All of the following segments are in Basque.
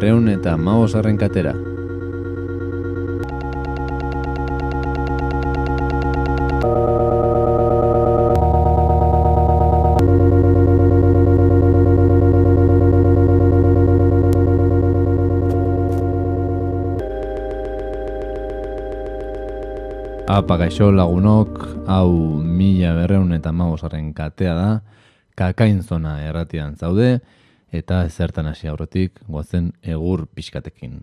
berreun eta maosarren katera. Apa gaixo lagunok, hau mila berreun eta maosarren katea da, kakain zona erratian zaude, eta zertan hasi aurretik goazen egur pixkatekin.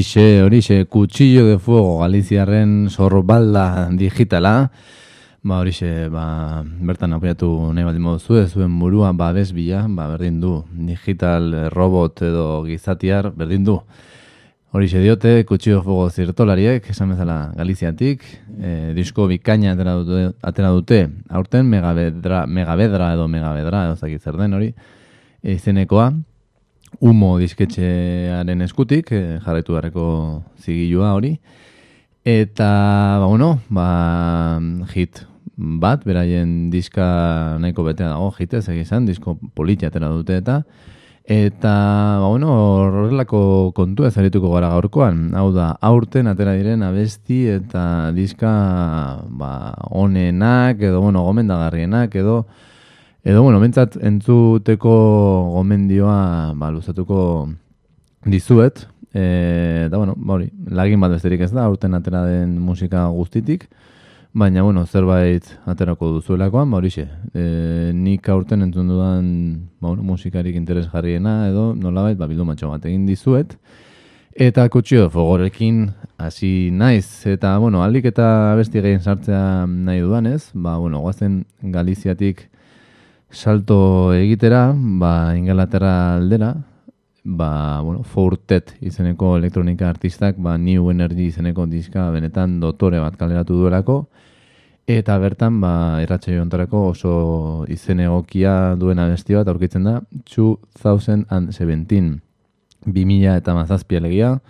Horixe, horixe, kutsillo de fuego Galiziarren sorbalda digitala. Ba, horixe, ba, bertan apoiatu nahi bat modu ez zuen burua, ba, bezbila, ba, berdin du. Digital robot edo gizatiar, berdin du. Horixe diote, kutsillo de fuego zirtolariek, esan bezala Galiziatik. E, disko bikaina atera dute, atera dute aurten, megabedra, megabedra edo megabedra, edo zer den hori, izenekoa. Humo disketxearen eskutik, e, jarraitu garreko zigilua hori. Eta, ba, bueno, ba, hit bat, beraien diska nahiko betea dago, hit ez egizan, disko politia atera dute eta. Eta, ba, bueno, horrelako kontu ez arituko gara gaurkoan. Hau da, aurten atera diren abesti eta diska ba, onenak edo, bueno, gomendagarrienak edo, Edo, bueno, mentzat entzuteko gomendioa ba, luzatuko dizuet. E, da, bueno, ba, lagin bat besterik ez da, aurten atera den musika guztitik. Baina, bueno, zerbait aterako duzuelakoan, ba, horixe. E, nik aurten entzun dudan ba, bueno, musikarik interes jarriena, edo nolabait, ba, bildu matxo bat egin dizuet. Eta kutsio fogorekin hasi naiz. Eta, bueno, aldik eta besti gehien sartzea nahi dudan ez. Ba, bueno, guazen Galiziatik salto egitera, ba, Ingalaterra aldera, ba, bueno, Fortet izeneko elektronika artistak, ba, New Energy izeneko diska benetan dotore bat kaleratu duelako, eta bertan, ba, erratxe ontarako oso izen egokia duena besti bat aurkitzen da, 2017, 2000 eta mazazpia legia,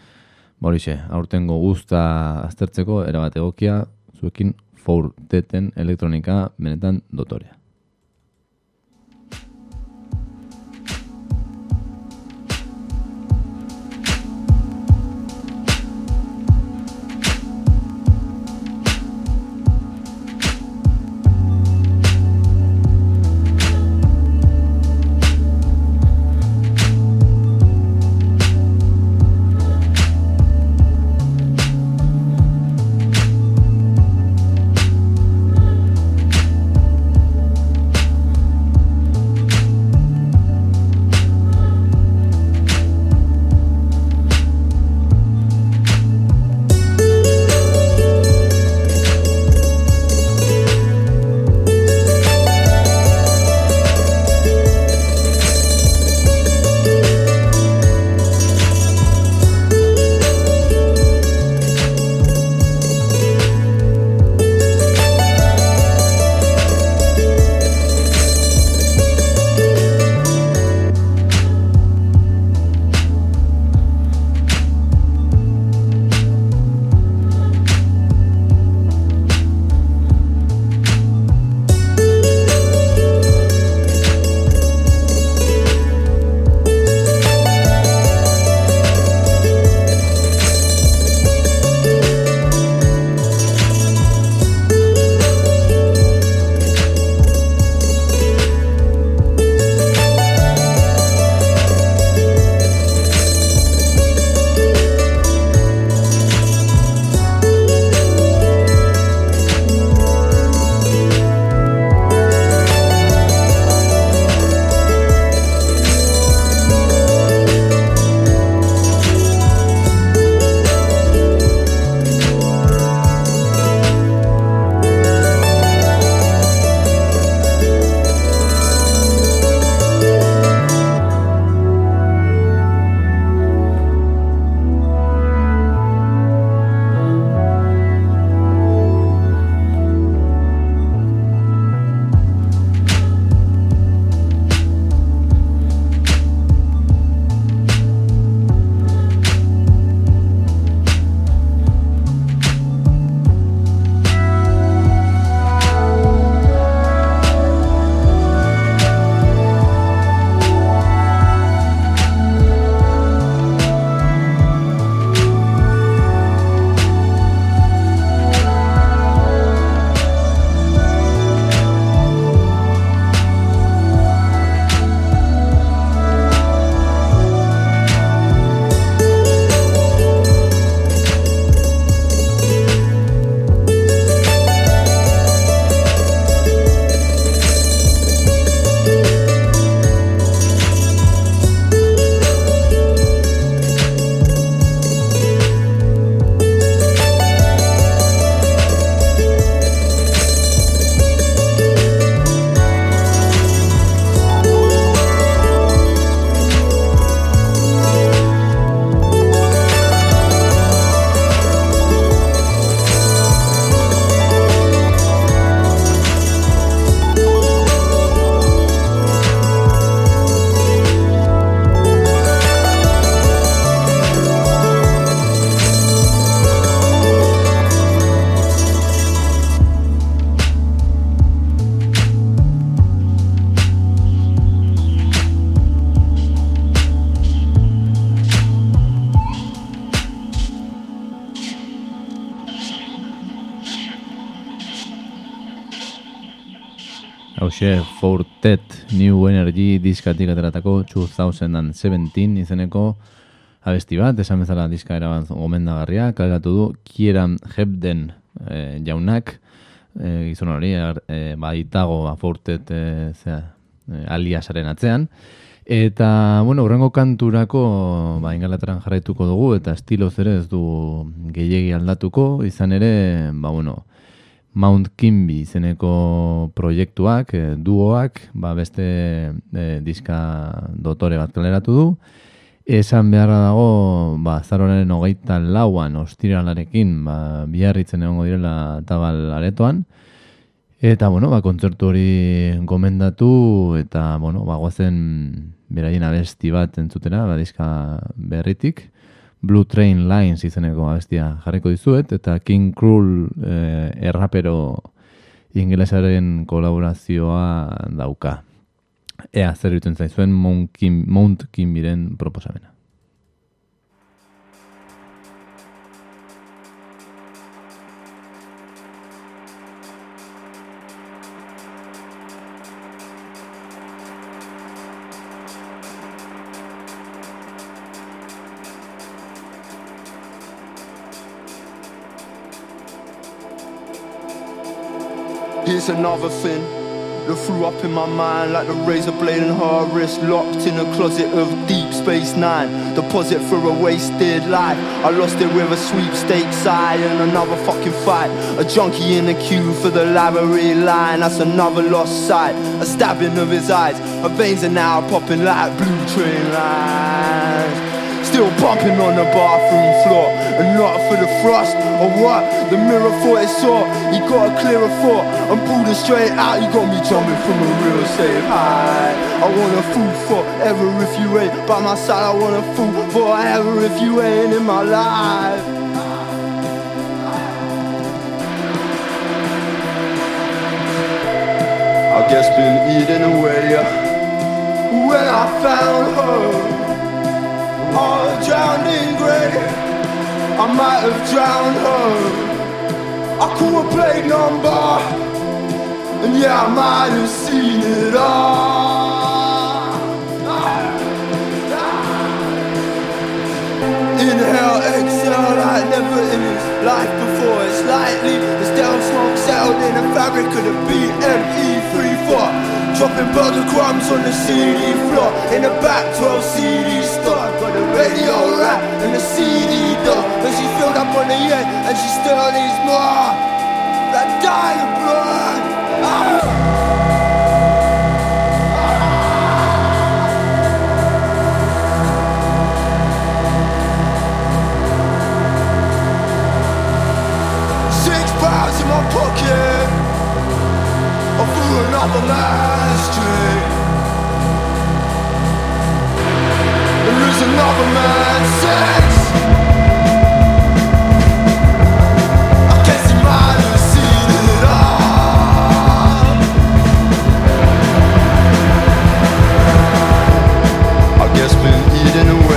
Borixe, aurtengo guzta aztertzeko, erabat egokia, zuekin Forteten elektronika benetan dotorea. Hauxe, Fortet New Energy diskatik ateratako 2017 izeneko abesti bat, esan bezala diska eraban gomendagarria, kalgatu du Kieran Hebden e, jaunak, e, gizon hori, e, baitago Fortet e, zera, e, aliasaren atzean, Eta, bueno, urrengo kanturako, ba, ingalateran jarraituko dugu, eta estiloz ere ez du gehiegi aldatuko, izan ere, ba, bueno, Mount Kimby izeneko proiektuak, e, duoak, ba beste e, diska dotore bat kaleratu du. Esan beharra dago, ba, zaroren hogeita lauan ostiralarekin, ba, biarritzen egongo direla tabal aretoan. Eta, bueno, ba, kontzertu hori gomendatu, eta, bueno, ba, guazen beraien abesti bat entzutera, ba, diska berritik. Blue Train Lines izeneko abestia jarriko dizuet, eta King Cruel eh, errapero ingelesaren kolaborazioa dauka. Ea, zer duten zaizuen Mount, Kim, Mount Kimbiren proposamena. Here's another thing that threw up in my mind like the razor blade in her wrist, locked in a closet of Deep Space Nine. Deposit for a wasted life. I lost it with a sweepstakes eye and another fucking fight. A junkie in the queue for the library line. That's another lost sight. A stabbing of his eyes. Her veins are now popping like blue train lines. Still bumping on the bathroom floor. And not for the frost or what? The mirror thought it saw You got a clearer thought. I'm it straight out You got me jumping from a real safe high I want a fool forever if you ain't By my side. I want a fool forever if you ain't in my life. I guess been eating away When I found her all drowned in grey. I might have drowned her. I could have played number, and yeah, I might have seen it all. Inhale, exhale, like never in his life before. It's lightly, it's down smoke settled in the fabric of the BME34. Dropping burger crumbs on the CD floor. In the back 12 CD store Got the radio rack and the CD door. But she filled up on the end and she still needs more. That dying blood. Ah! Six pounds in my pocket another man's. There is another man's sex. I guess might have seen it all. I guess been eating away.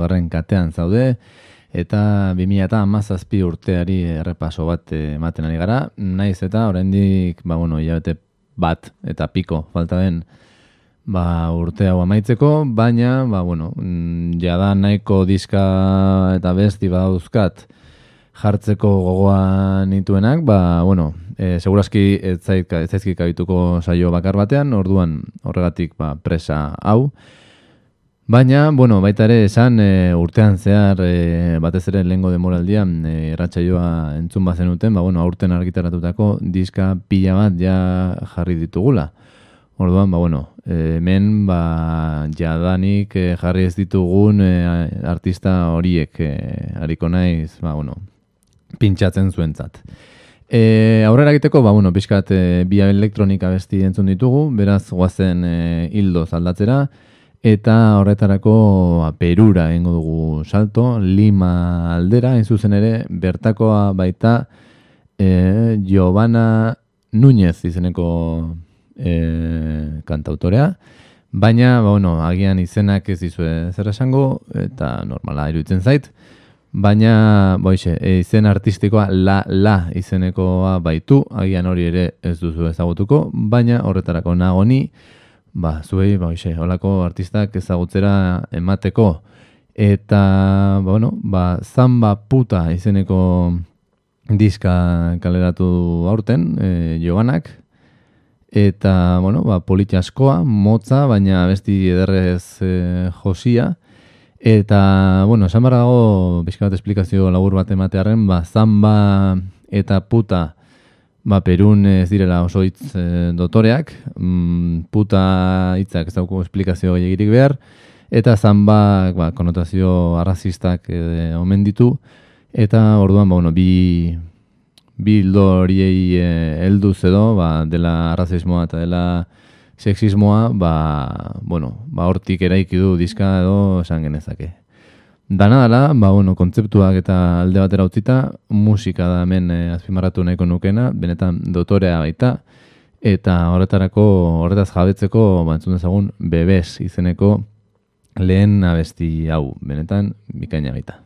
Garren katean zaude, eta 2000 eta amazazpi urteari errepaso bat ematen ari gara, naiz eta oraindik ba, bueno, hilabete bat eta piko falta den ba, urte hau amaitzeko, baina, ba, bueno, mm, jada nahiko diska eta besti badauzkat jartzeko gogoa nituenak, ba, bueno, e, segurazki ez zaizkik kabituko saio bakar batean, orduan horregatik ba, presa hau, Baina, bueno, baita ere esan e, urtean zehar e, batez ere lehengo demoraldian e, erratxaioa entzun bazen uten, ba, bueno, aurten argitaratutako diska pila bat ja jarri ditugula. Orduan, ba, bueno, hemen ba, jadanik e, jarri ez ditugun e, artista horiek e, hariko naiz, ba, bueno, pintxatzen zuentzat. E, aurrera egiteko, ba, bueno, pixkat e, bia elektronika besti entzun ditugu, beraz guazen e, hildo zaldatzera, Eta horretarako ba, perura egingo dugu salto, lima aldera, in zuzen ere, bertakoa baita e, Giovanna Núñez izeneko e, kantautorea, baina, ba, bueno, agian izenak ez dizue zer esango, eta normala iruditzen zait, baina, boixe, e, izen artistikoa la, la izenekoa baitu, agian hori ere ez duzu ezagutuko, baina horretarako nagoni, ba, zuei, ba, ise, holako artistak ezagutzera emateko. Eta, ba, bueno, ba, zamba puta izeneko diska kaleratu aurten, e, joganak. Eta, bueno, ba, askoa, motza, baina besti ederrez e, josia. Eta, bueno, esan barra dago, bizkabat esplikazio labur bat ematearen, ba, zamba eta puta, ba, Perun ez direla oso hitz e, dotoreak, mm, puta hitzak ez dauko esplikazio gehiagirik behar, eta zanba ba, konotazio arrazistak e, omen ditu, eta orduan ba, bueno, bi, bi horiei e, elduz edo, ba, dela arrazismoa eta dela sexismoa, ba, bueno, ba, hortik eraiki du diska edo esan genezake. Dana dela, ba, bueno, kontzeptuak eta alde batera utzita, musika da hemen e, azpimarratu nahiko nukena, benetan dotorea baita, eta horretarako, horretaz jabetzeko, bantzun dezagun, bebes izeneko lehen abesti hau, benetan, bikaina baita.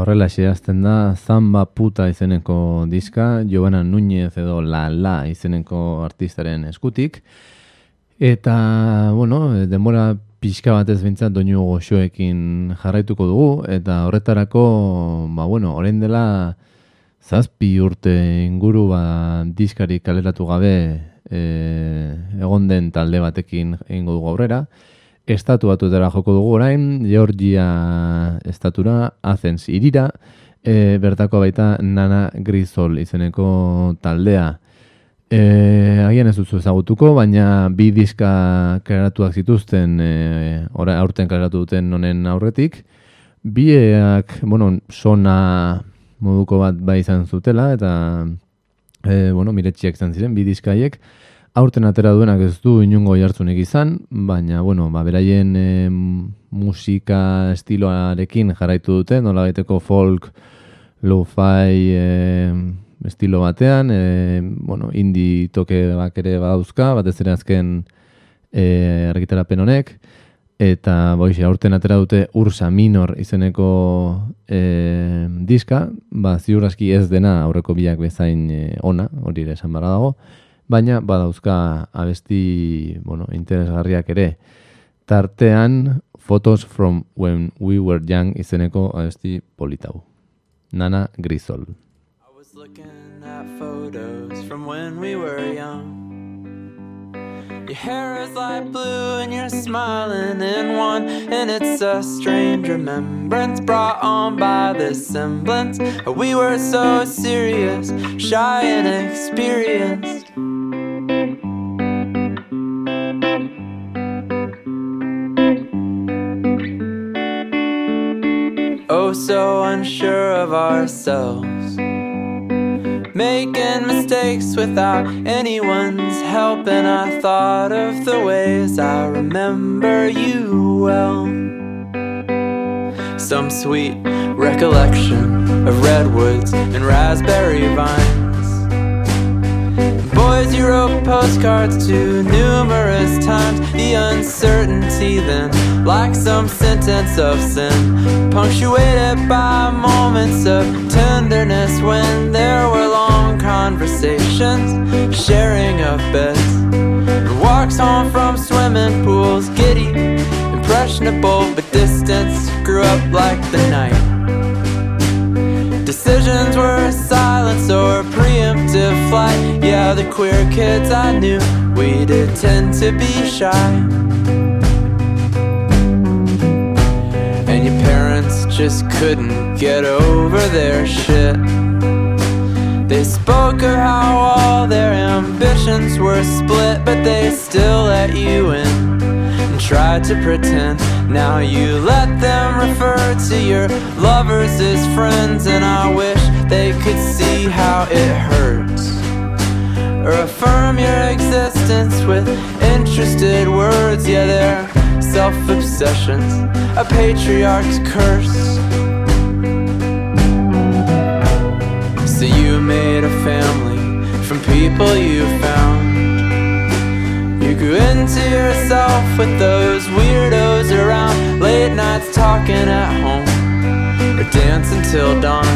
Horrela xeazten da Zamba Puta izeneko diska, Joana Núñez edo La La izeneko artistaren eskutik. Eta, bueno, denbora pixka batez bintzat doinu goxoekin jarraituko dugu, eta horretarako, ba, bueno, orain dela zazpi urte inguru ba, diskari kaleratu gabe e, egon den talde batekin egingo dugu aurrera. Estatu batutera joko dugu orain, Georgia estatura, Athens irira, e, bertako baita Nana Grisol izeneko taldea. E, agian ez duzu ezagutuko, baina bi diska klaratuak zituzten, e, ora, aurten klaratu duten honen aurretik. Biak, bueno, sona moduko bat bai izan zutela, eta, e, bueno, miretxiak izan ziren, bi diskaiek. Aurten atera duenak ez du inungo jartzunik izan, baina, bueno, ba, beraien e, musika estiloarekin jarraitu dute, nola gaiteko folk, lo-fi, e, estilo batean, e, bueno, indi toke bak ere badauzka, batez ere azken e, argitarapen honek, eta boixe, aurten atera dute Ursa Minor izeneko e, diska, ba, ziur aski ez dena aurreko biak bezain e, ona, hori ere esan barra dago, baina badauzka abesti bueno, interesgarriak ere. Tartean, Photos from When We Were Young izeneko abesti politau. Nana Grisol. I was looking at photos from when we were young. Your hair is light blue and you're smiling in one, and it's a strange remembrance brought on by this semblance. We were so serious, shy, and experienced. So unsure of ourselves. Making mistakes without anyone's help, and I thought of the ways I remember you well. Some sweet recollection of redwoods and raspberry vines wrote postcards to numerous times. The uncertainty then, like some sentence of sin, punctuated by moments of tenderness when there were long conversations, sharing of beds, walks home from swimming pools, giddy, impressionable, but distance grew up like the night. Decisions were silence or preemptive flight. Yeah, the queer kids I knew, we did tend to be shy. And your parents just couldn't get over their shit. They spoke of how all their ambitions were split, but they still let you in tried to pretend now you let them refer to your lovers as friends, and I wish they could see how it hurts. Or affirm your existence with interested words, yeah, they're self obsessions, a patriarch's curse. So you made a family from people you found grew into yourself with those weirdos around. Late nights talking at home. Or dancing till dawn.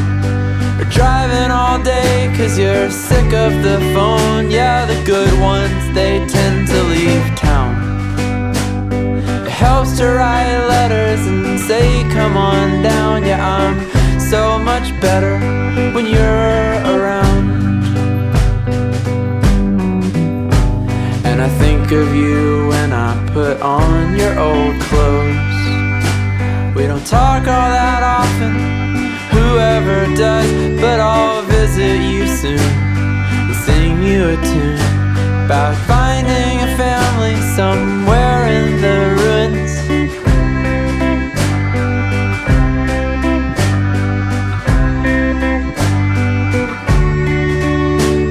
Or driving all day cause you're sick of the phone. Yeah the good ones they tend to leave town. It helps to write letters and say come on down yeah i'm so much better when you're around I think of you when I put on your old clothes. We don't talk all that often, whoever does, but I'll visit you soon and sing you a tune about finding a family somewhere in the ruins.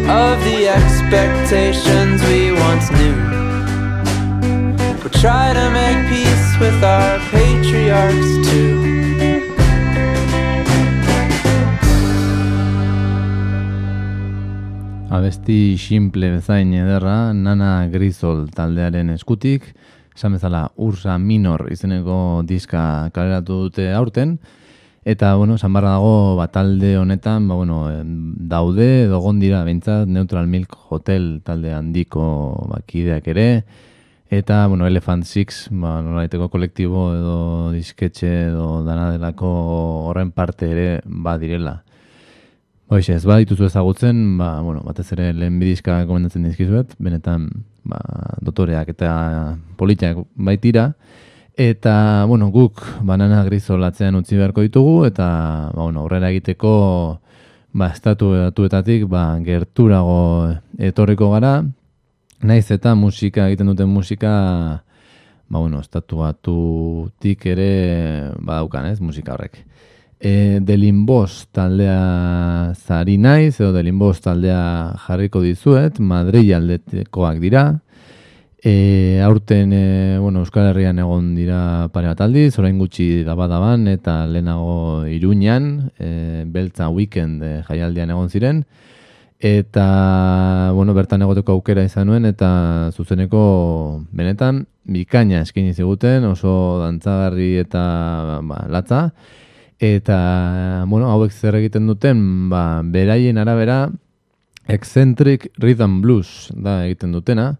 Of the expectations we once knew. We try to make peace with our patriarchs too. Abesti simple bezain ederra, Nana Grisol taldearen eskutik, esan bezala Ursa Minor izeneko diska kaleratu dute aurten, Eta, bueno, esan dago, ba, talde honetan, ba, bueno, daude, dogon dira, bintzat, Neutral Milk Hotel talde handiko bakideak ere, Eta, bueno, Elephant Six, ba, nolaiteko kolektibo edo disketxe edo dana delako horren parte ere badirela. Hoxe, ez badituzu ezagutzen, ba, bueno, batez ere lehen bidizka komendatzen dizkizuet, benetan ba, dotoreak eta politiak baitira, eta, bueno, guk banana grizo latzean utzi beharko ditugu, eta, ba, bueno, horrela egiteko, ba, estatu edatuetatik, ba, gerturago etorriko gara, naiz eta musika egiten duten musika ba bueno, estatu batutik ere badaukan, ez, musika horrek. E, Delimbos taldea zari naiz, edo Delimbos taldea jarriko dizuet, Madrei aldetekoak dira. E, aurten, e, bueno, Euskal Herrian egon dira pare bat aldiz, orain gutxi dabadaban, eta lehenago iruñan, e, beltza weekend e, jaialdian egon ziren. Eta bueno, bertan egoteko aukera izan nuen eta zuzeneko benetan bikaina eskaini ziguten oso dantzagarri eta ba, latza. Eta bueno, hauek zer egiten duten ba, beraien arabera eccentric rhythm blues da egiten dutena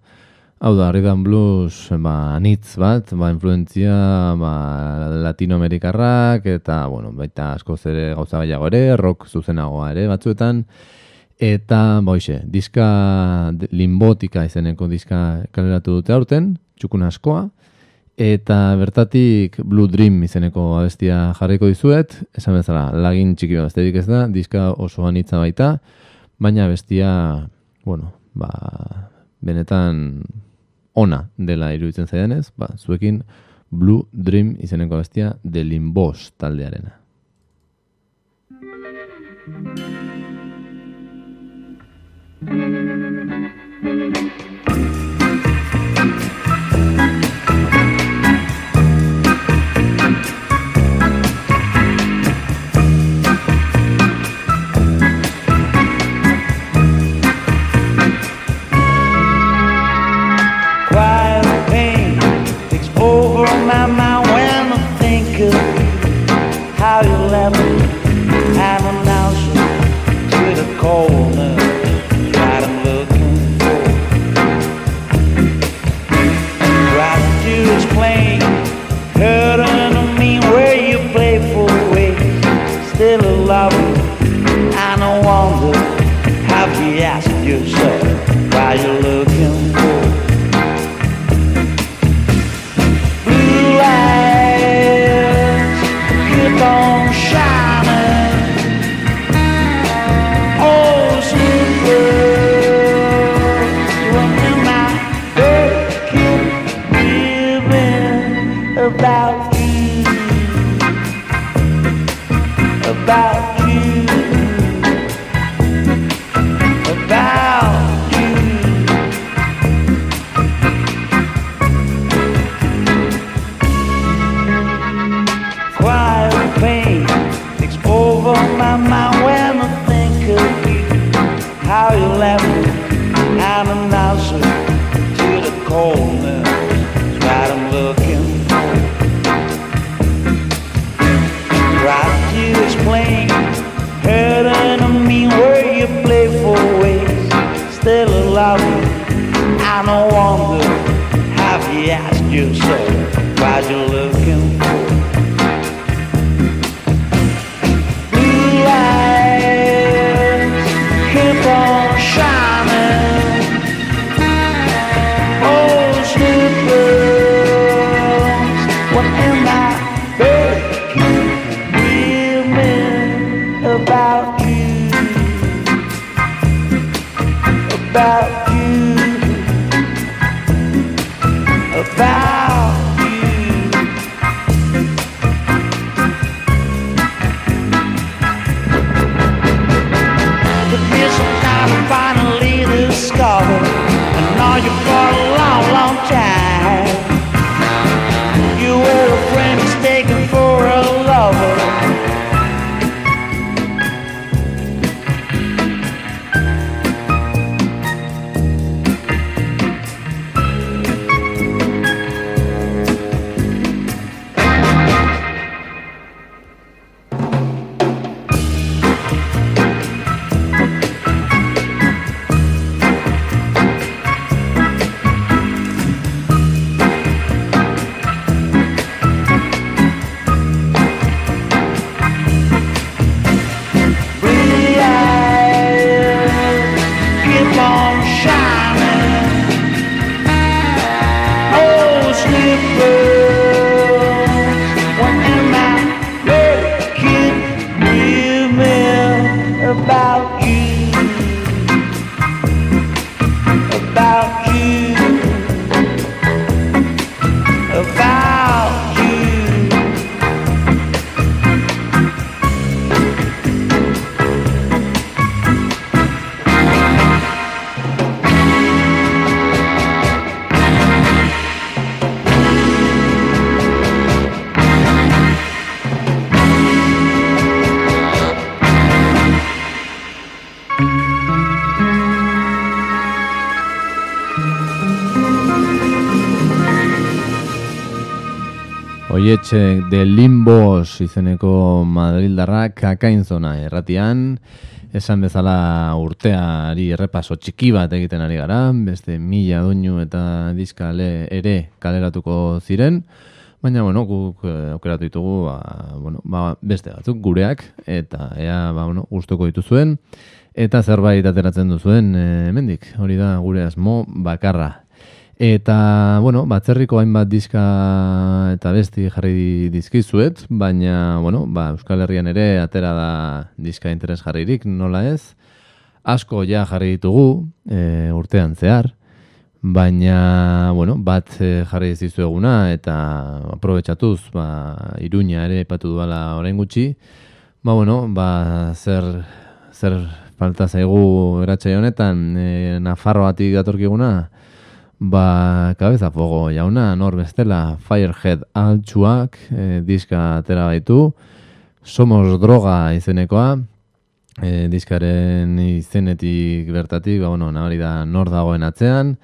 Hau da, Rhythm Blues, ba, anitz bat, ba, influentzia, ba, latinoamerikarrak, eta, bueno, baita asko zere gauza baiago ere, rock zuzenagoa ere batzuetan, Eta, boixe, diska limbotika izeneko diska kaleratu dute aurten, txukun askoa. Eta bertatik Blue Dream izeneko abestia jarriko dizuet, esan bezala, lagin txiki bat ez da, diska oso anitza baita, baina bestia, bueno, ba, benetan ona dela iruditzen zaidanez, ba, zuekin Blue Dream izeneko bestia de Limbos taldearena. Oietxe de Limbos izeneko Madrildarrak zona erratian, esan bezala urteari errepaso txiki bat egiten ari gara, beste mila doinu eta diskale ere kaleratuko ziren, baina bueno, guk eh, aukeratu ditugu ba, bueno, ba, beste batzuk gureak, eta ea ba, bueno, guztoko dituzuen, eta zerbait ateratzen duzuen e, hemendik. Hori da gure asmo bakarra. Eta, bueno, batzerriko hainbat diska eta besti jarri dizkizuet, baina, bueno, ba, Euskal Herrian ere atera da diska interes jarririk, nola ez? Asko ja jarri ditugu e, urtean zehar, baina, bueno, bat e, jarri dizizu eguna eta aprobetsatuz, ba, iruña ere patu duala orain gutxi, ba, bueno, ba, zer, zer falta zaigu eratxe honetan, e, Nafarroatik datorkiguna, Ba, kabeza fogo jauna, nor bestela, Firehead altxuak, e, diska atera baitu, Somos droga izenekoa, e, diskaren izenetik bertatik, ba, bueno, nabari da nor dagoen atzean,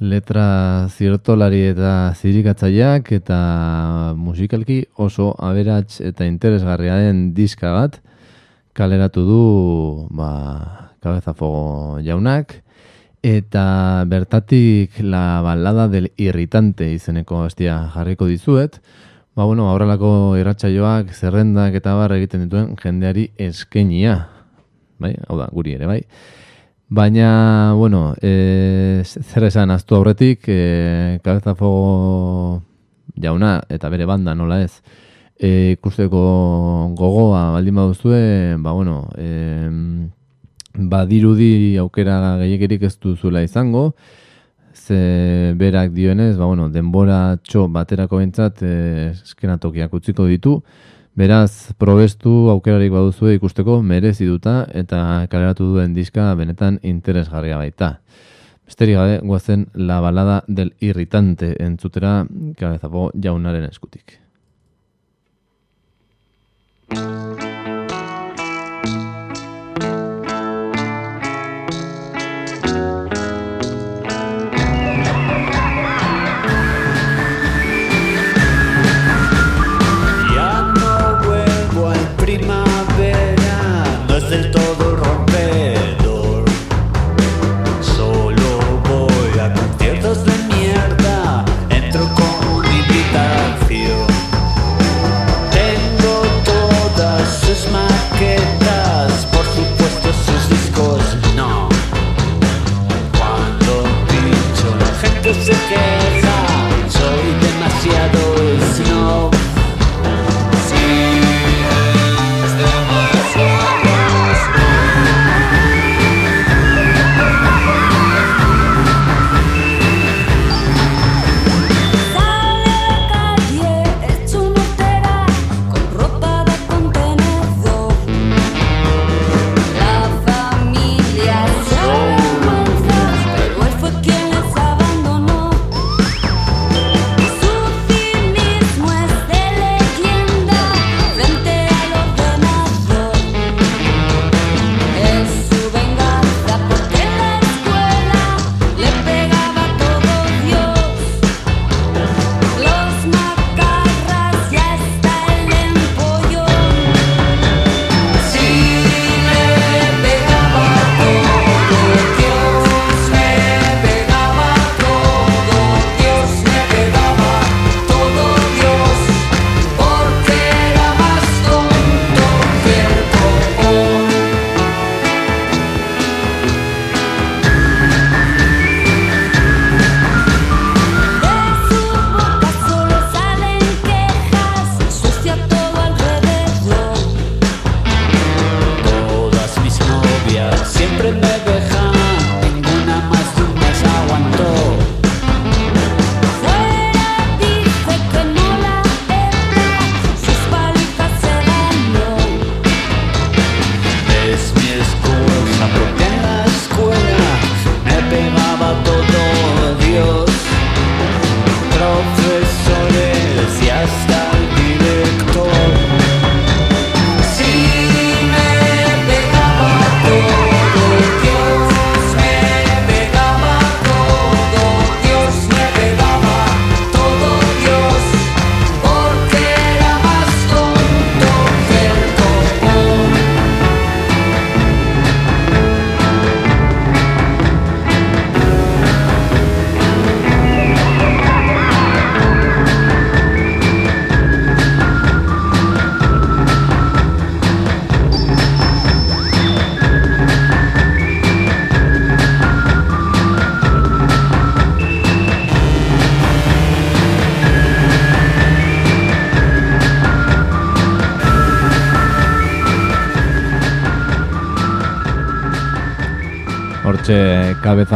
letra zirtolari eta zirikatzaileak eta musikalki oso aberats eta interesgarria den diska bat kaleratu du ba, kabeza fogo jaunak, Eta bertatik la balada del irritante izeneko estia jarriko dizuet. Ba, bueno, aurrelako irratsaioak zerrendak eta bar egiten dituen jendeari eskenia. Bai, hau da, guri ere, bai. Baina, bueno, e, zer esan aztu aurretik, e, kabeza fogo jauna eta bere banda nola ez, e, ikusteko gogoa baldin baduzue, ba, bueno, e, badirudi aukera gehiegirik ez duzuela izango, ze berak dionez, ba, bueno, denbora txo baterako bentsat eh, eskenatokiak utziko ditu, beraz, probestu aukerarik baduzue ikusteko merezi duta eta kaleratu duen diska benetan interesgarria baita. Besterik gabe, guazen la balada del irritante entzutera kabezapo jaunaren eskutik.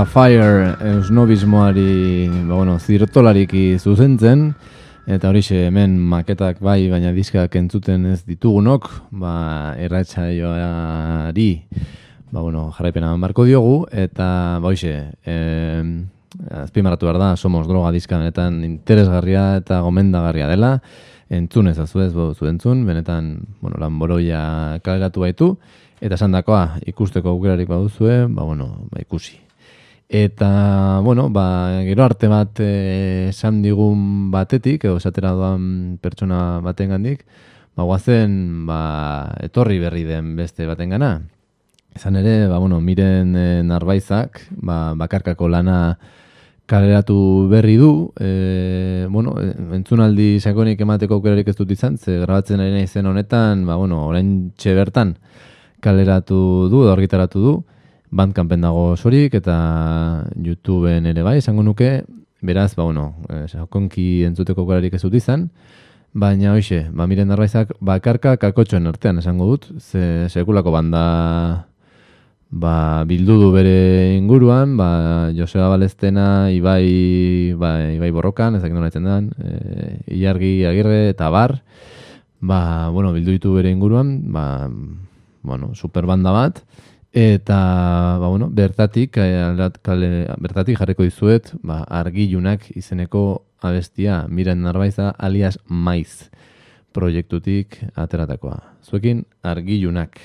Fire eusnobismoari, ba, bueno, zirtolariki zuzentzen, eta horixe, hemen maketak bai, baina diskak entzuten ez ditugunok, ba, erratxaioari, ba, bueno, jarraipena marko diogu, eta, ba, horixe, eh, azpimarratu behar da, somos droga diskanetan interesgarria eta gomendagarria dela, entzun ez azuez, bo, zu entzun, benetan, bueno, lan boroia kaleratu baitu, Eta esan dakoa, ikusteko aukerarik baduzue, ba, bueno, ba, ikusi. Eta, bueno, ba, gero arte bat eh, esan digun batetik, edo esatera doan pertsona baten gandik, ba, guazen, ba, etorri berri den beste baten gana. Esan ere, ba, bueno, miren e, narbaizak, ba, bakarkako lana kaleratu berri du, e, bueno, entzunaldi sakonik emateko aukerarik ez dut izan, ze grabatzen ari nahi zen honetan, ba, bueno, orain bertan, kaleratu du, argitaratu du, bandkampen dago sorik eta YouTubeen ere bai, esango nuke, beraz, ba, bueno, eh, sakonki entzuteko kararik ez dut izan, baina hoxe, ba, miren darbaizak, bakarka kakotxoen artean esango dut, ze sekulako banda ba, bildu du bere inguruan, ba, Joseba Balestena, Ibai, ba, Ibai Borrokan, ezak nola den, e, Iargi Agirre eta Bar, ba, bueno, bildu ditu bere inguruan, ba, bueno, superbanda bat, eta, ba, bueno, bertatik, eh, kale, bertatik jarriko dizuet, ba, argilunak izeneko abestia, miren narbaiza, alias maiz proiektutik ateratakoa. Zuekin, argilunak.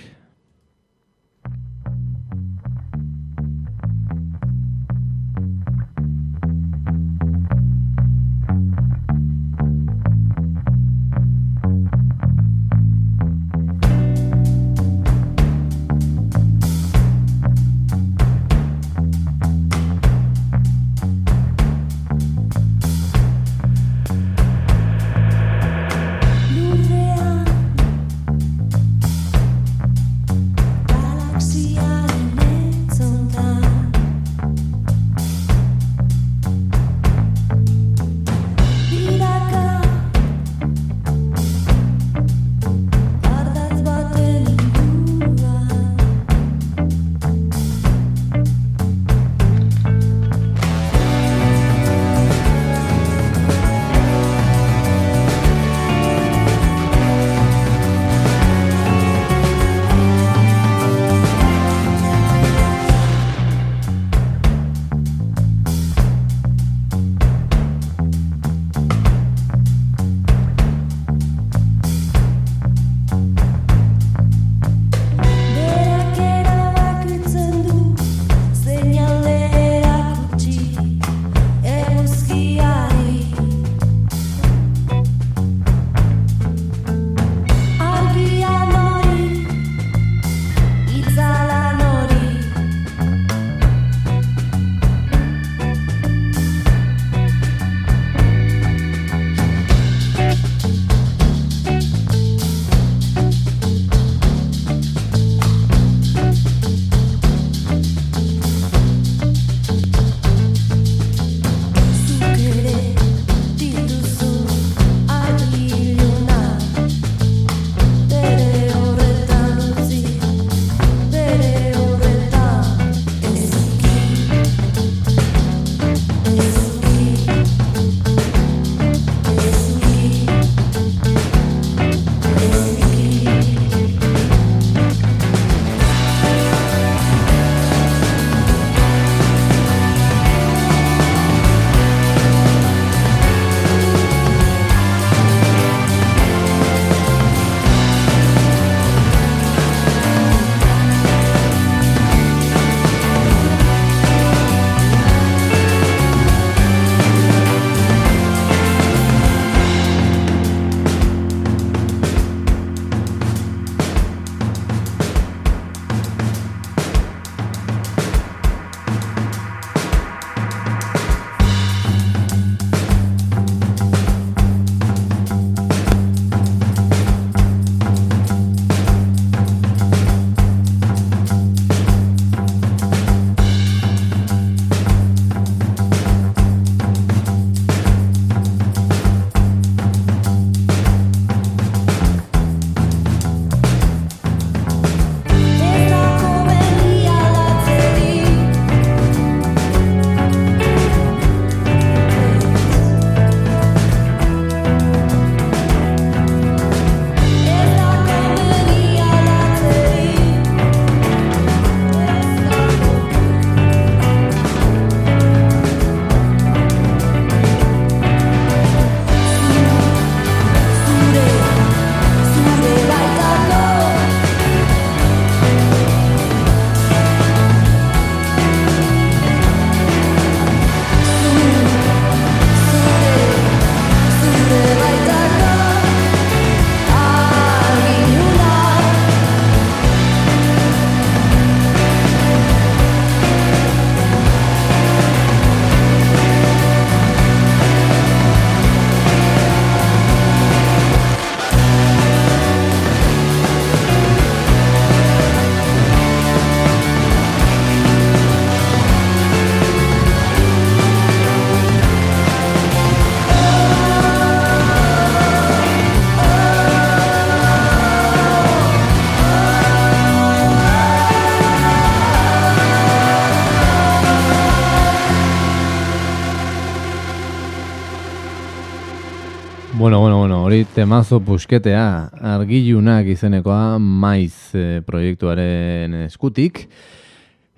Temazo pusketea, argilunak izenekoa maiz e, proiektuaren eskutik.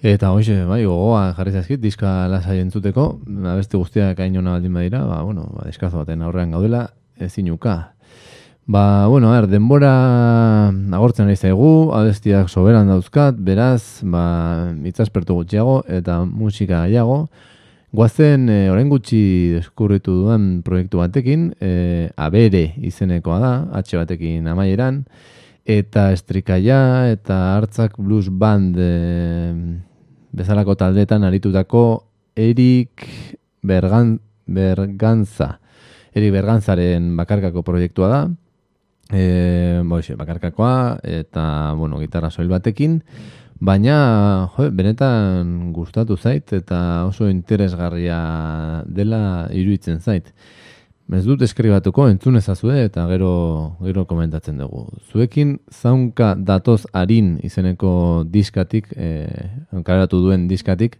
Eta hoxe, bai, gogoa jarri zaizkit, diska lasa jentzuteko, abesti guztiak hain hona baldin badira, ba, bueno, ba, diskazo baten aurrean gaudela, ezinuka. Ba, bueno, er, denbora agortzen ari zaigu, abestiak soberan dauzkat, beraz, ba, itzaspertu gutxiago eta musika gaiago, Guazen, e, orain gutxi deskurritu duen proiektu batekin, e, abere izenekoa da, atxe batekin amaieran, eta estrikaia eta hartzak blues band e, bezalako taldetan aritutako Erik Bergan, Berganza. Erik Berganzaren bakarkako proiektua da, e, boixe, bakarkakoa, eta, bueno, gitarra soil batekin, Baina, jo, benetan gustatu zait eta oso interesgarria dela iruditzen zait. Ez dut eskribatuko entzun ezazue eta gero, gero komentatzen dugu. Zuekin zaunka datoz harin izeneko diskatik, e, duen diskatik,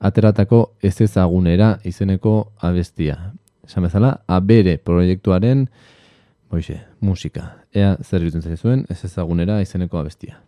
ateratako ez ezagunera izeneko abestia. Esan bezala, abere proiektuaren boixe, musika. Ea zer iruditzen zuen ez ezagunera izeneko abestia.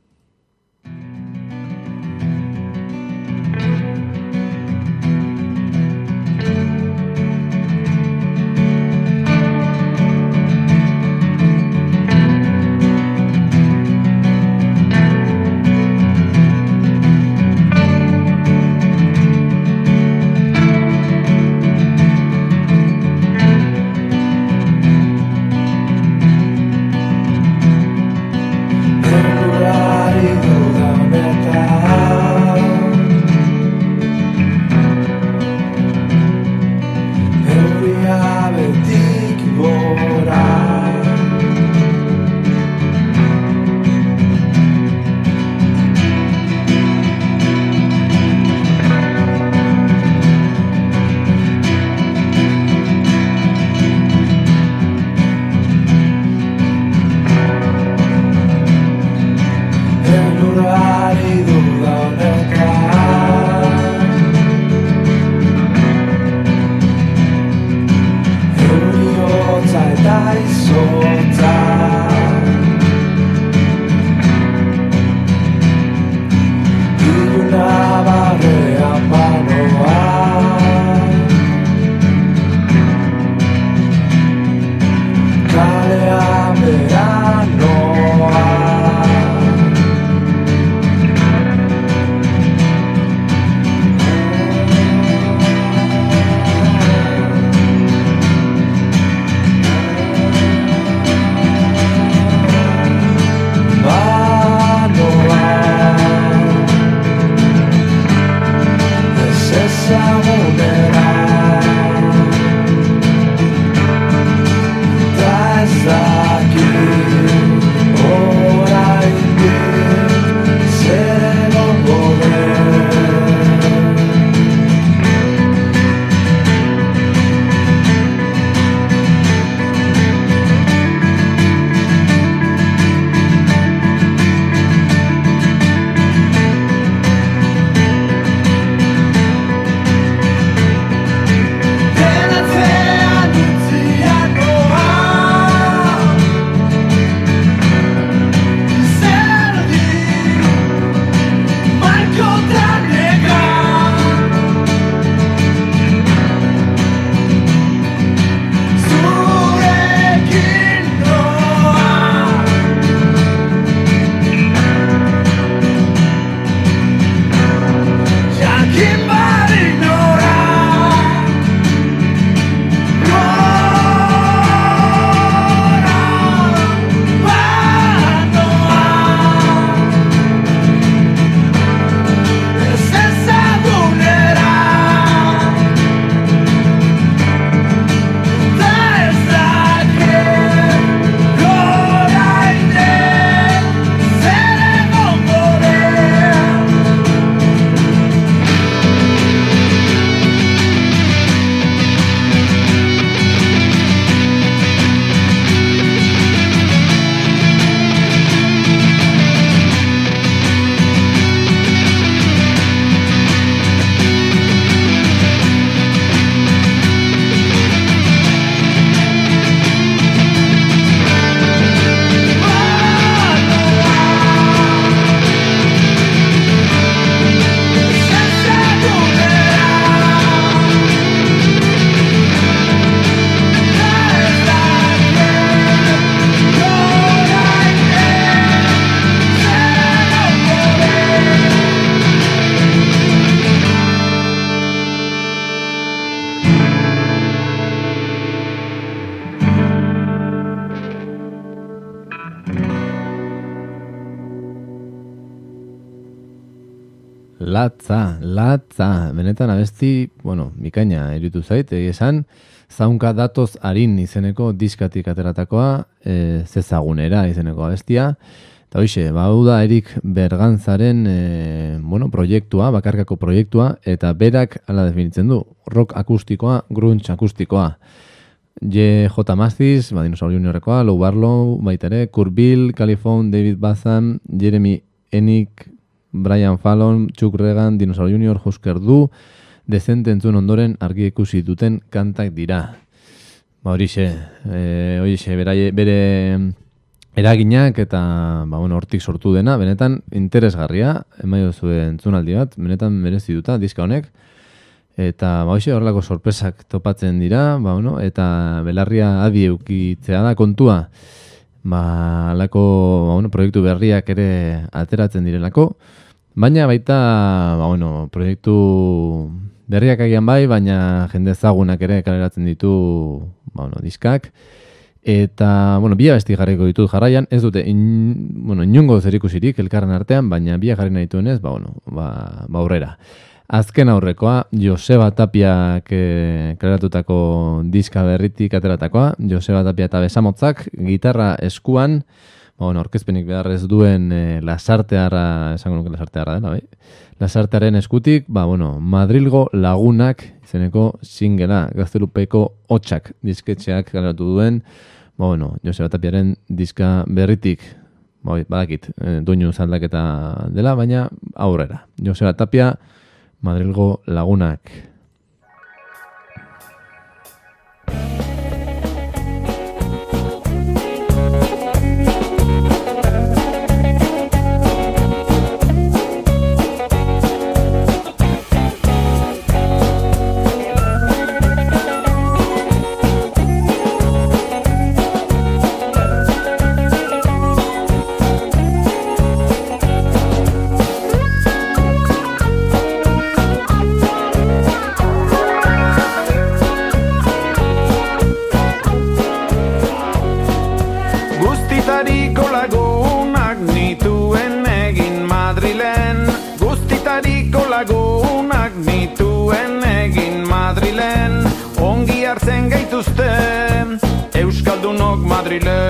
Benetan abesti, bueno, mikaina eritu zait, egia esan, zaunka datoz harin izeneko diskatik ateratakoa, e, zezagunera izeneko abestia, eta hoxe, bau da erik bergantzaren, e, bueno, proiektua, bakarkako proiektua, eta berak ala definitzen du, rock akustikoa, grunge akustikoa, J. J. Mastis, ba, dinosaurio uniorekoa, Lou Barlow, baitere, Kurt Bill, Califone, David Bazan, Jeremy Enik, Brian Fallon, Chuck Regan, Dinosaur Junior, Husker Du, dezente entzun ondoren argi ikusi duten kantak dira. Ba horixe, e, horixe, bere, bere eraginak eta ba, bueno, hortik sortu dena, benetan interesgarria, emaio zuen entzunaldi bat, benetan merezi duta, diska honek, eta ba horixe horrelako sorpresak topatzen dira, ba, bueno, eta belarria adi eukitzea da kontua, ba, alako ba, bueno, proiektu berriak ere ateratzen direlako, Baina baita, ba, bueno, proiektu berriak agian bai, baina jende ezagunak ere kaleratzen ditu ba, bueno, diskak. Eta, bueno, bia besti jarriko ditut jarraian, ez dute, in, bueno, inungo zerikusirik elkarren artean, baina bia jarri nahi ez, ba, bueno, ba, ba aurrera. Azken aurrekoa, Joseba Tapiak e, kaleratutako diska berritik ateratakoa, Joseba Tapia eta besamotzak, gitarra eskuan, ba, bueno, orkezpenik behar ez duen e, lasarteara, esango nuke lasarteara dela, bai? Lasartearen eskutik, ba, bueno, Madrilgo lagunak izeneko singela, gaztelupeko hotxak disketxeak galeratu duen, ba, bueno, Joseba Tapiaren diska berritik, ba, badakit, e, duinu zaldaketa dela, baina aurrera. Joseba Tapia, Madrilgo lagunak. Every love.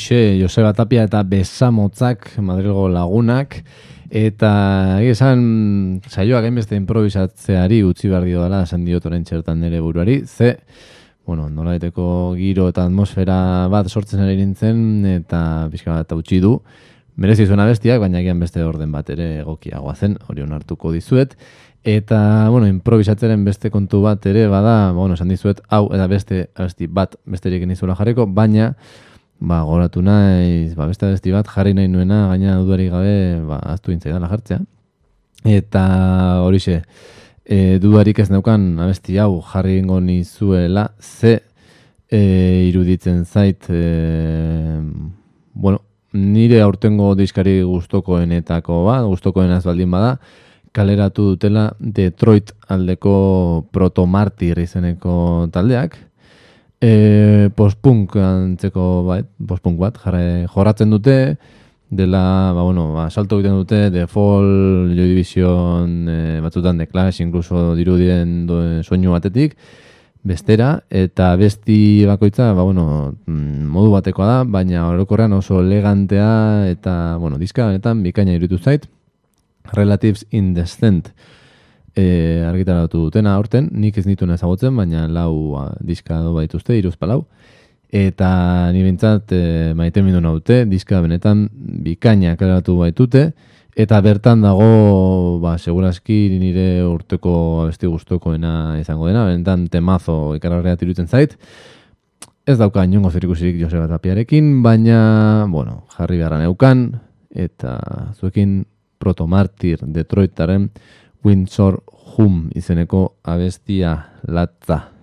Hoxe, Joseba Tapia eta Besamotzak, Madrilgo lagunak, eta esan saioak hainbeste improvisatzeari utzi behar dio dela, esan diotoren txertan nire buruari, ze, bueno, nola giro eta atmosfera bat sortzen ari nintzen, eta pixka bat utzi du, merezi zuena bestiak, baina egian beste orden bat ere egokiagoa zen, hori onartuko dizuet, Eta, bueno, improvisatzeren beste kontu bat ere, bada, bueno, esan dizuet, hau, eta beste, abesti bat, besterik inizuela jarriko, baina, ba, goratu naiz, ba, beste abesti bat, jarri nahi nuena, gaina dudarik gabe, ba, aztu intzai dala jartzea. Eta, horixe, e, dudarik ez neukan, abesti hau, jarri ingo nizuela, ze e, iruditzen zait, e, bueno, nire aurtengo diskari guztokoenetako, ba, guztokoenaz baldin bada, kaleratu dutela Detroit aldeko protomartir izeneko taldeak. E, postpunk antzeko bai, postpunk bat, jarre, jorratzen dute, dela, ba, bueno, ba, salto egiten dute, The Fall, Joy Division, e, batzutan The Clash, incluso dirudien soinu batetik, bestera, eta besti bakoitza, ba, bueno, mm, modu batekoa da, baina orokorrean oso elegantea, eta, bueno, diska, benetan, bikaina irutu zait, Relatives in Descent e, argitaratu dutena aurten, nik ez nitu ezagutzen, baina lau a, diska do baituzte, iruz palau. Eta ni bintzat e, maite mindu naute, diska benetan bikaina klaratu baitute, eta bertan dago, ba, seguraski nire urteko abesti guztokoena izango dena, benetan temazo ikararrea tirutzen zait, ez dauka inongo zerikusirik Joseba Tapiarekin, baina, bueno, jarri beharra neukan, eta zuekin protomartir Detroitaren Windsor Hum izeneko abestia latza.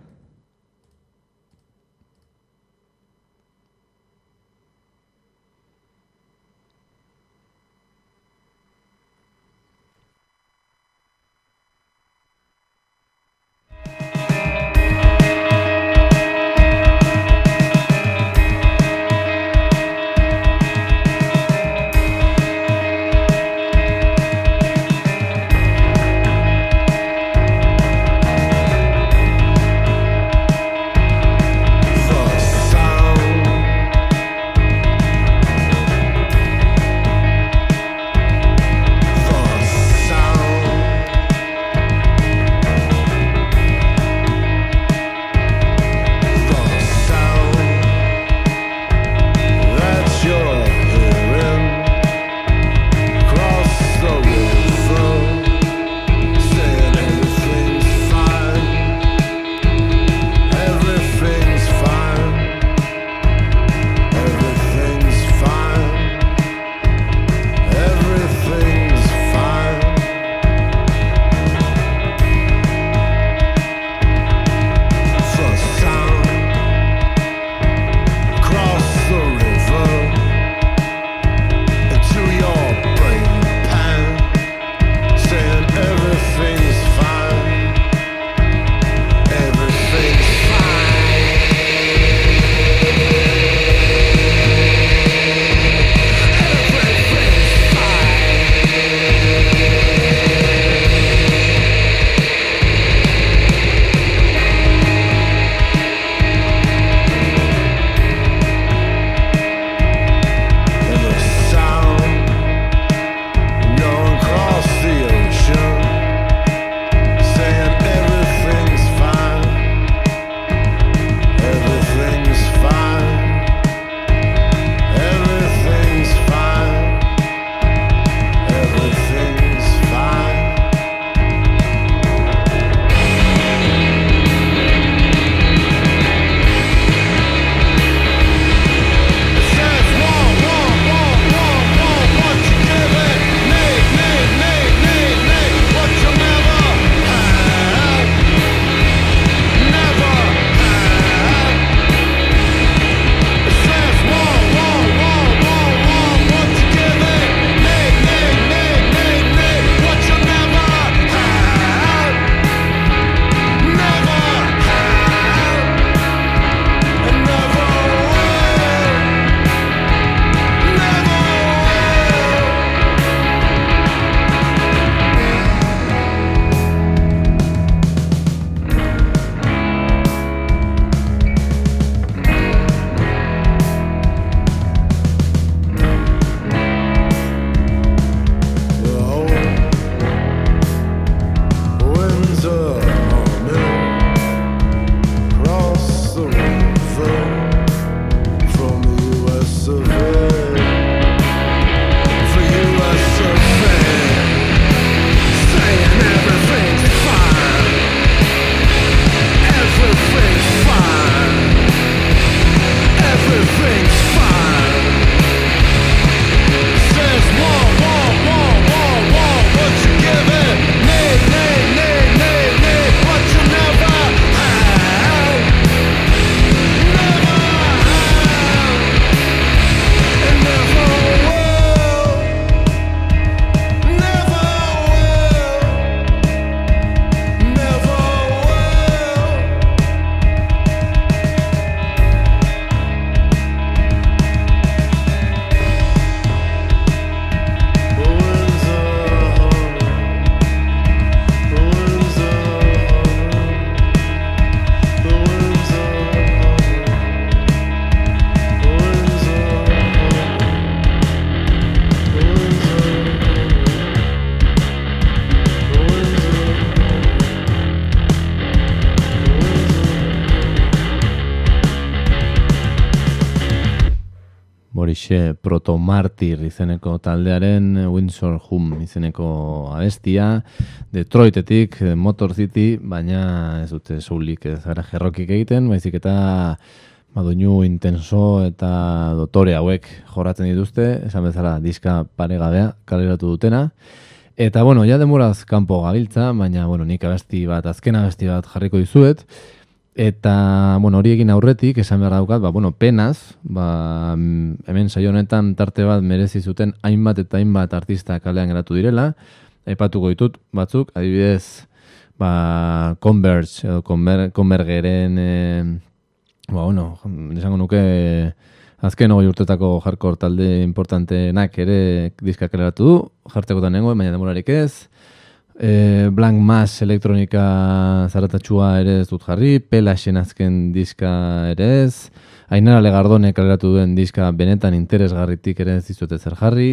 Protomartir izeneko taldearen Windsor Hum izeneko abestia Detroitetik, Motor City baina ez dute zulik ez gara jerrokik egiten baizik eta maduñu intenso eta dotore hauek jorratzen dituzte esan bezala diska paregabea kaleratu dutena. Eta bueno, ja demoraz kanpo gabiltza baina bueno, nik abesti bat, azken abesti bat jarriko dizuet Eta, bueno, hori egin aurretik, esan behar daukat, ba, bueno, penaz, ba, hemen saio honetan tarte bat merezi zuten hainbat eta hainbat artista kalean geratu direla, aipatuko ditut batzuk, adibidez, ba, Converge, edo Convergeren, e, ba, bueno, esango nuke, azken hori urtetako hardcore talde importanteenak ere diskak eratu du, jartekotan nengoen, baina demorarik ez, E, Blank Mass elektronika zaratatxua ere ez dut jarri, Pelaxen azken diska ere ez, Ainara Legardone kaleratu duen diska benetan interesgarritik ere ez dizute zer jarri,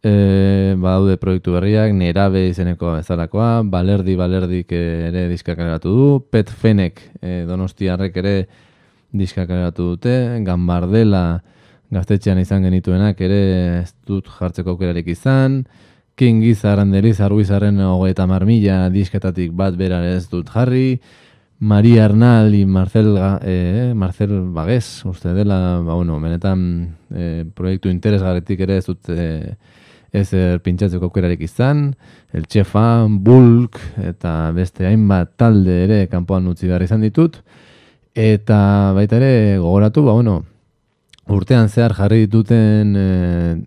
e, badaude proiektu berriak, Nerabe izeneko bezalakoa, Balerdi Balerdik ere diska kaleratu du, Pet Fenek e, donostiarrek ere diska kaleratu dute, Gambardela gaztetxean izan genituenak ere ez dut jartzeko aukerarik izan, King Giza Aranderiz Arbuizaren hogeita marmila disketatik bat berare ez dut jarri. Maria Arnal Marcel, eh, Marcel Bagues, uste dela, ba, bueno, benetan eh, proiektu interesgarretik ere ez dut eh, ez er pintxatzeko aukerarik izan. El Chefan, Bulk eta beste hainbat talde ere kanpoan utzi behar izan ditut. Eta baita ere gogoratu, ba, bueno, urtean zehar jarri dituten e,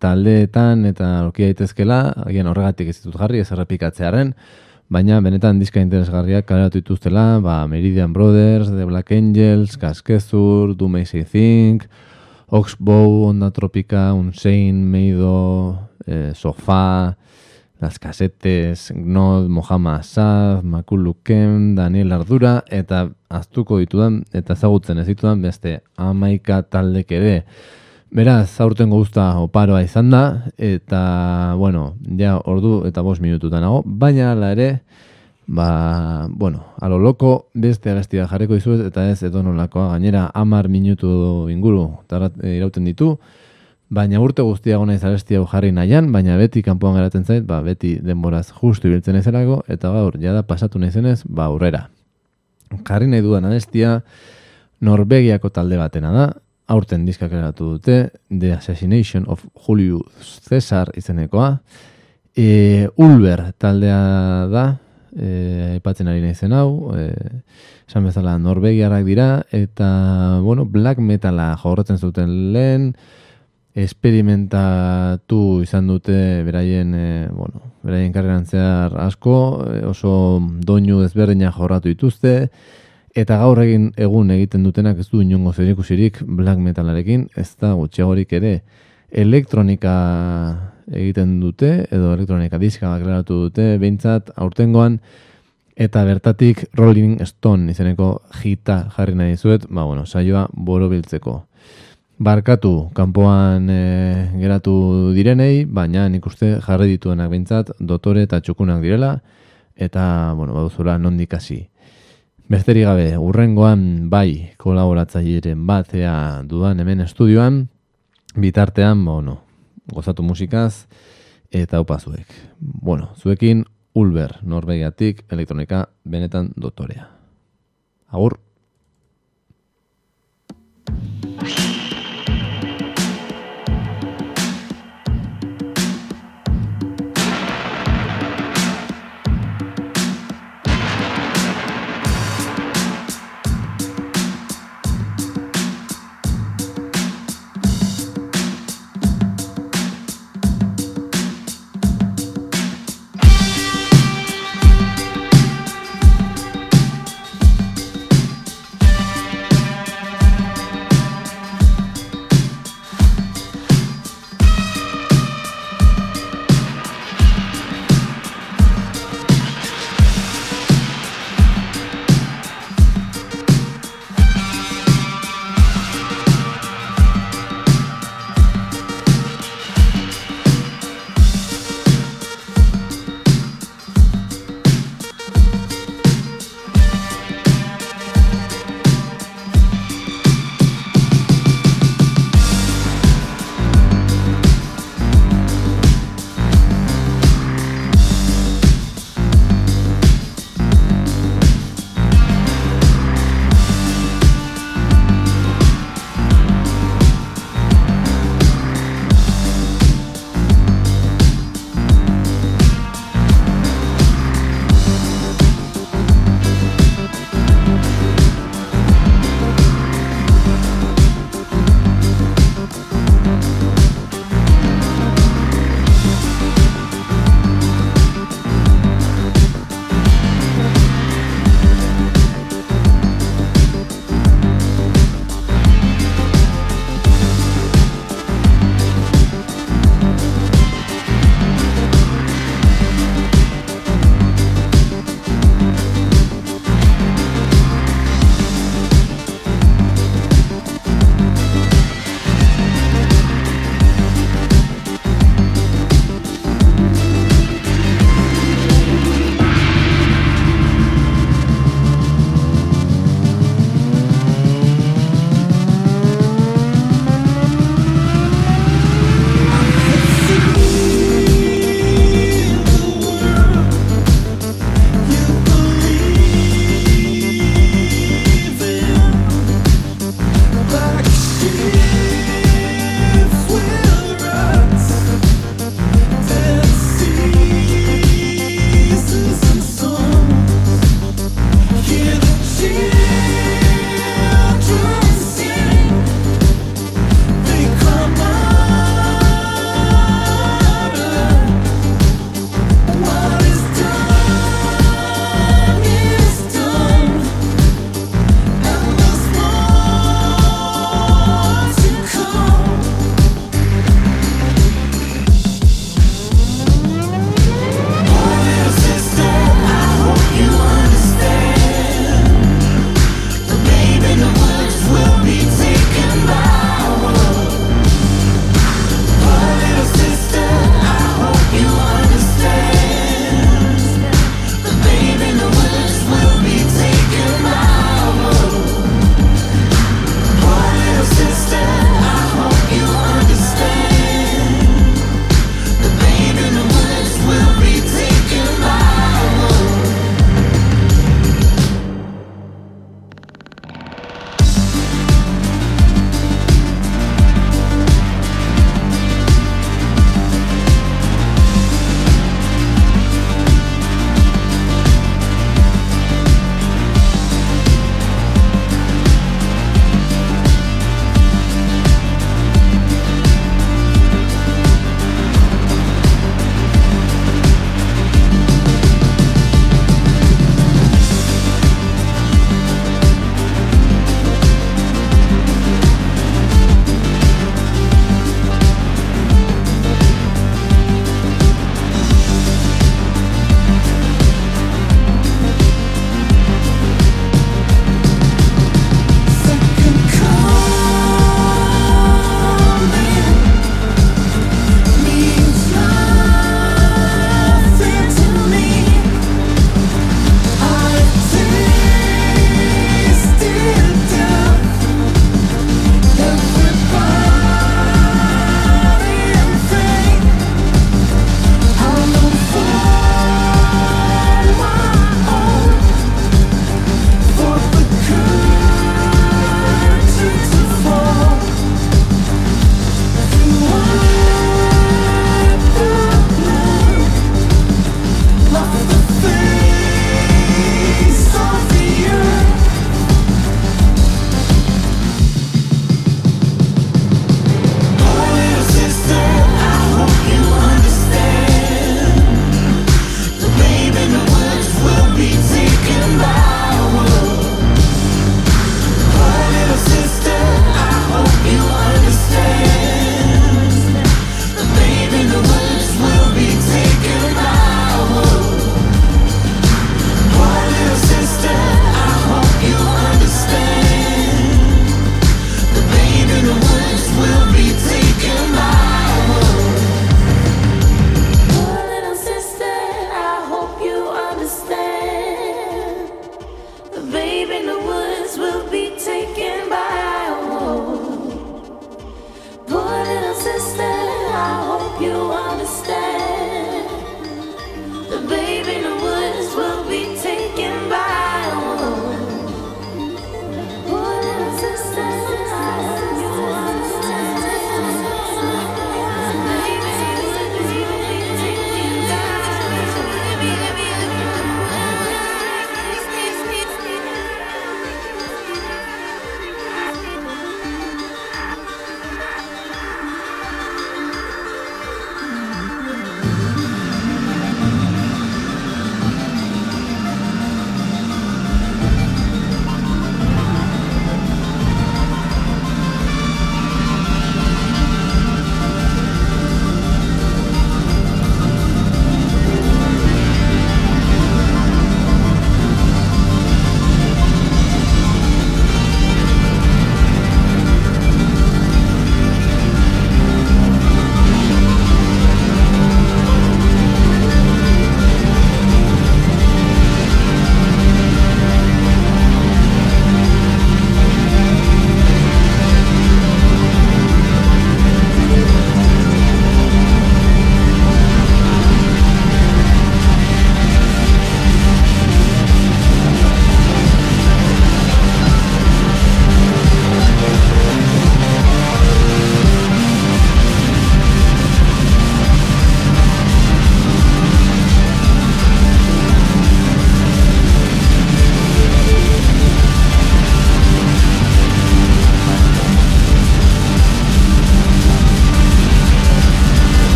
taldeetan eta aurki daitezkela, agian horregatik ez ditut jarri, ez errepikatzearen, baina benetan diska interesgarriak kaleratu dituztela, ba, Meridian Brothers, The Black Angels, Kaskezur, Do May Say Think, Oxbow, Onda Tropica, Unsein, Meido, e, Sofá, Las Casetes, Gnod, Mohamed Asad, Makulu Kem, Daniel Ardura, eta aztuko ditudan, eta ezagutzen ez ditudan, beste amaika taldek ere. Beraz, aurten guzta oparoa izan da, eta, bueno, ja, ordu eta bos minututan nago, baina ala ere, ba, bueno, alo loko, beste agastia jarriko dizuet, eta ez edo nolakoa, gainera, amar minutu inguru, tarat, irauten ditu, Baina urte guztia gona izabesti hau jarri nahian, baina beti kanpoan geratzen zait, ba, beti denboraz justu ibiltzen ezelago, eta gaur, jada pasatu nahi ba, aurrera. Jarri nahi dudan abestia, Norvegiako talde batena da, aurten diskak eratu dute, The Assassination of Julius Caesar izenekoa, e, Ulber taldea da, e, ipatzen ari nahi zen hau, e, esan bezala Norvegiarrak dira, eta, bueno, black metala jorratzen zuten lehen, esperimentatu izan dute beraien, e, bueno, beraien karreran zehar asko, e, oso doinu ezberdinak jorratu dituzte, eta gaur egin egun egiten dutenak ez du inongo zerikusirik black metalarekin, ez da gutxiagorik ere. Elektronika egiten dute, edo elektronika diska baklaratu dute, behintzat aurtengoan, eta bertatik Rolling Stone izeneko jita jarri nahi zuet, ba bueno, saioa borobiltzeko barkatu kanpoan e, geratu direnei, baina nik uste jarri dituenak bintzat dotore eta txukunak direla, eta, bueno, baduzula nondik hasi. Besterik gabe, urrengoan bai kolaboratzaileren batea dudan hemen estudioan, bitartean, bueno, gozatu musikaz, eta opa zuek. Bueno, zuekin Ulber, Norvegiatik, elektronika, benetan dotorea. Agur!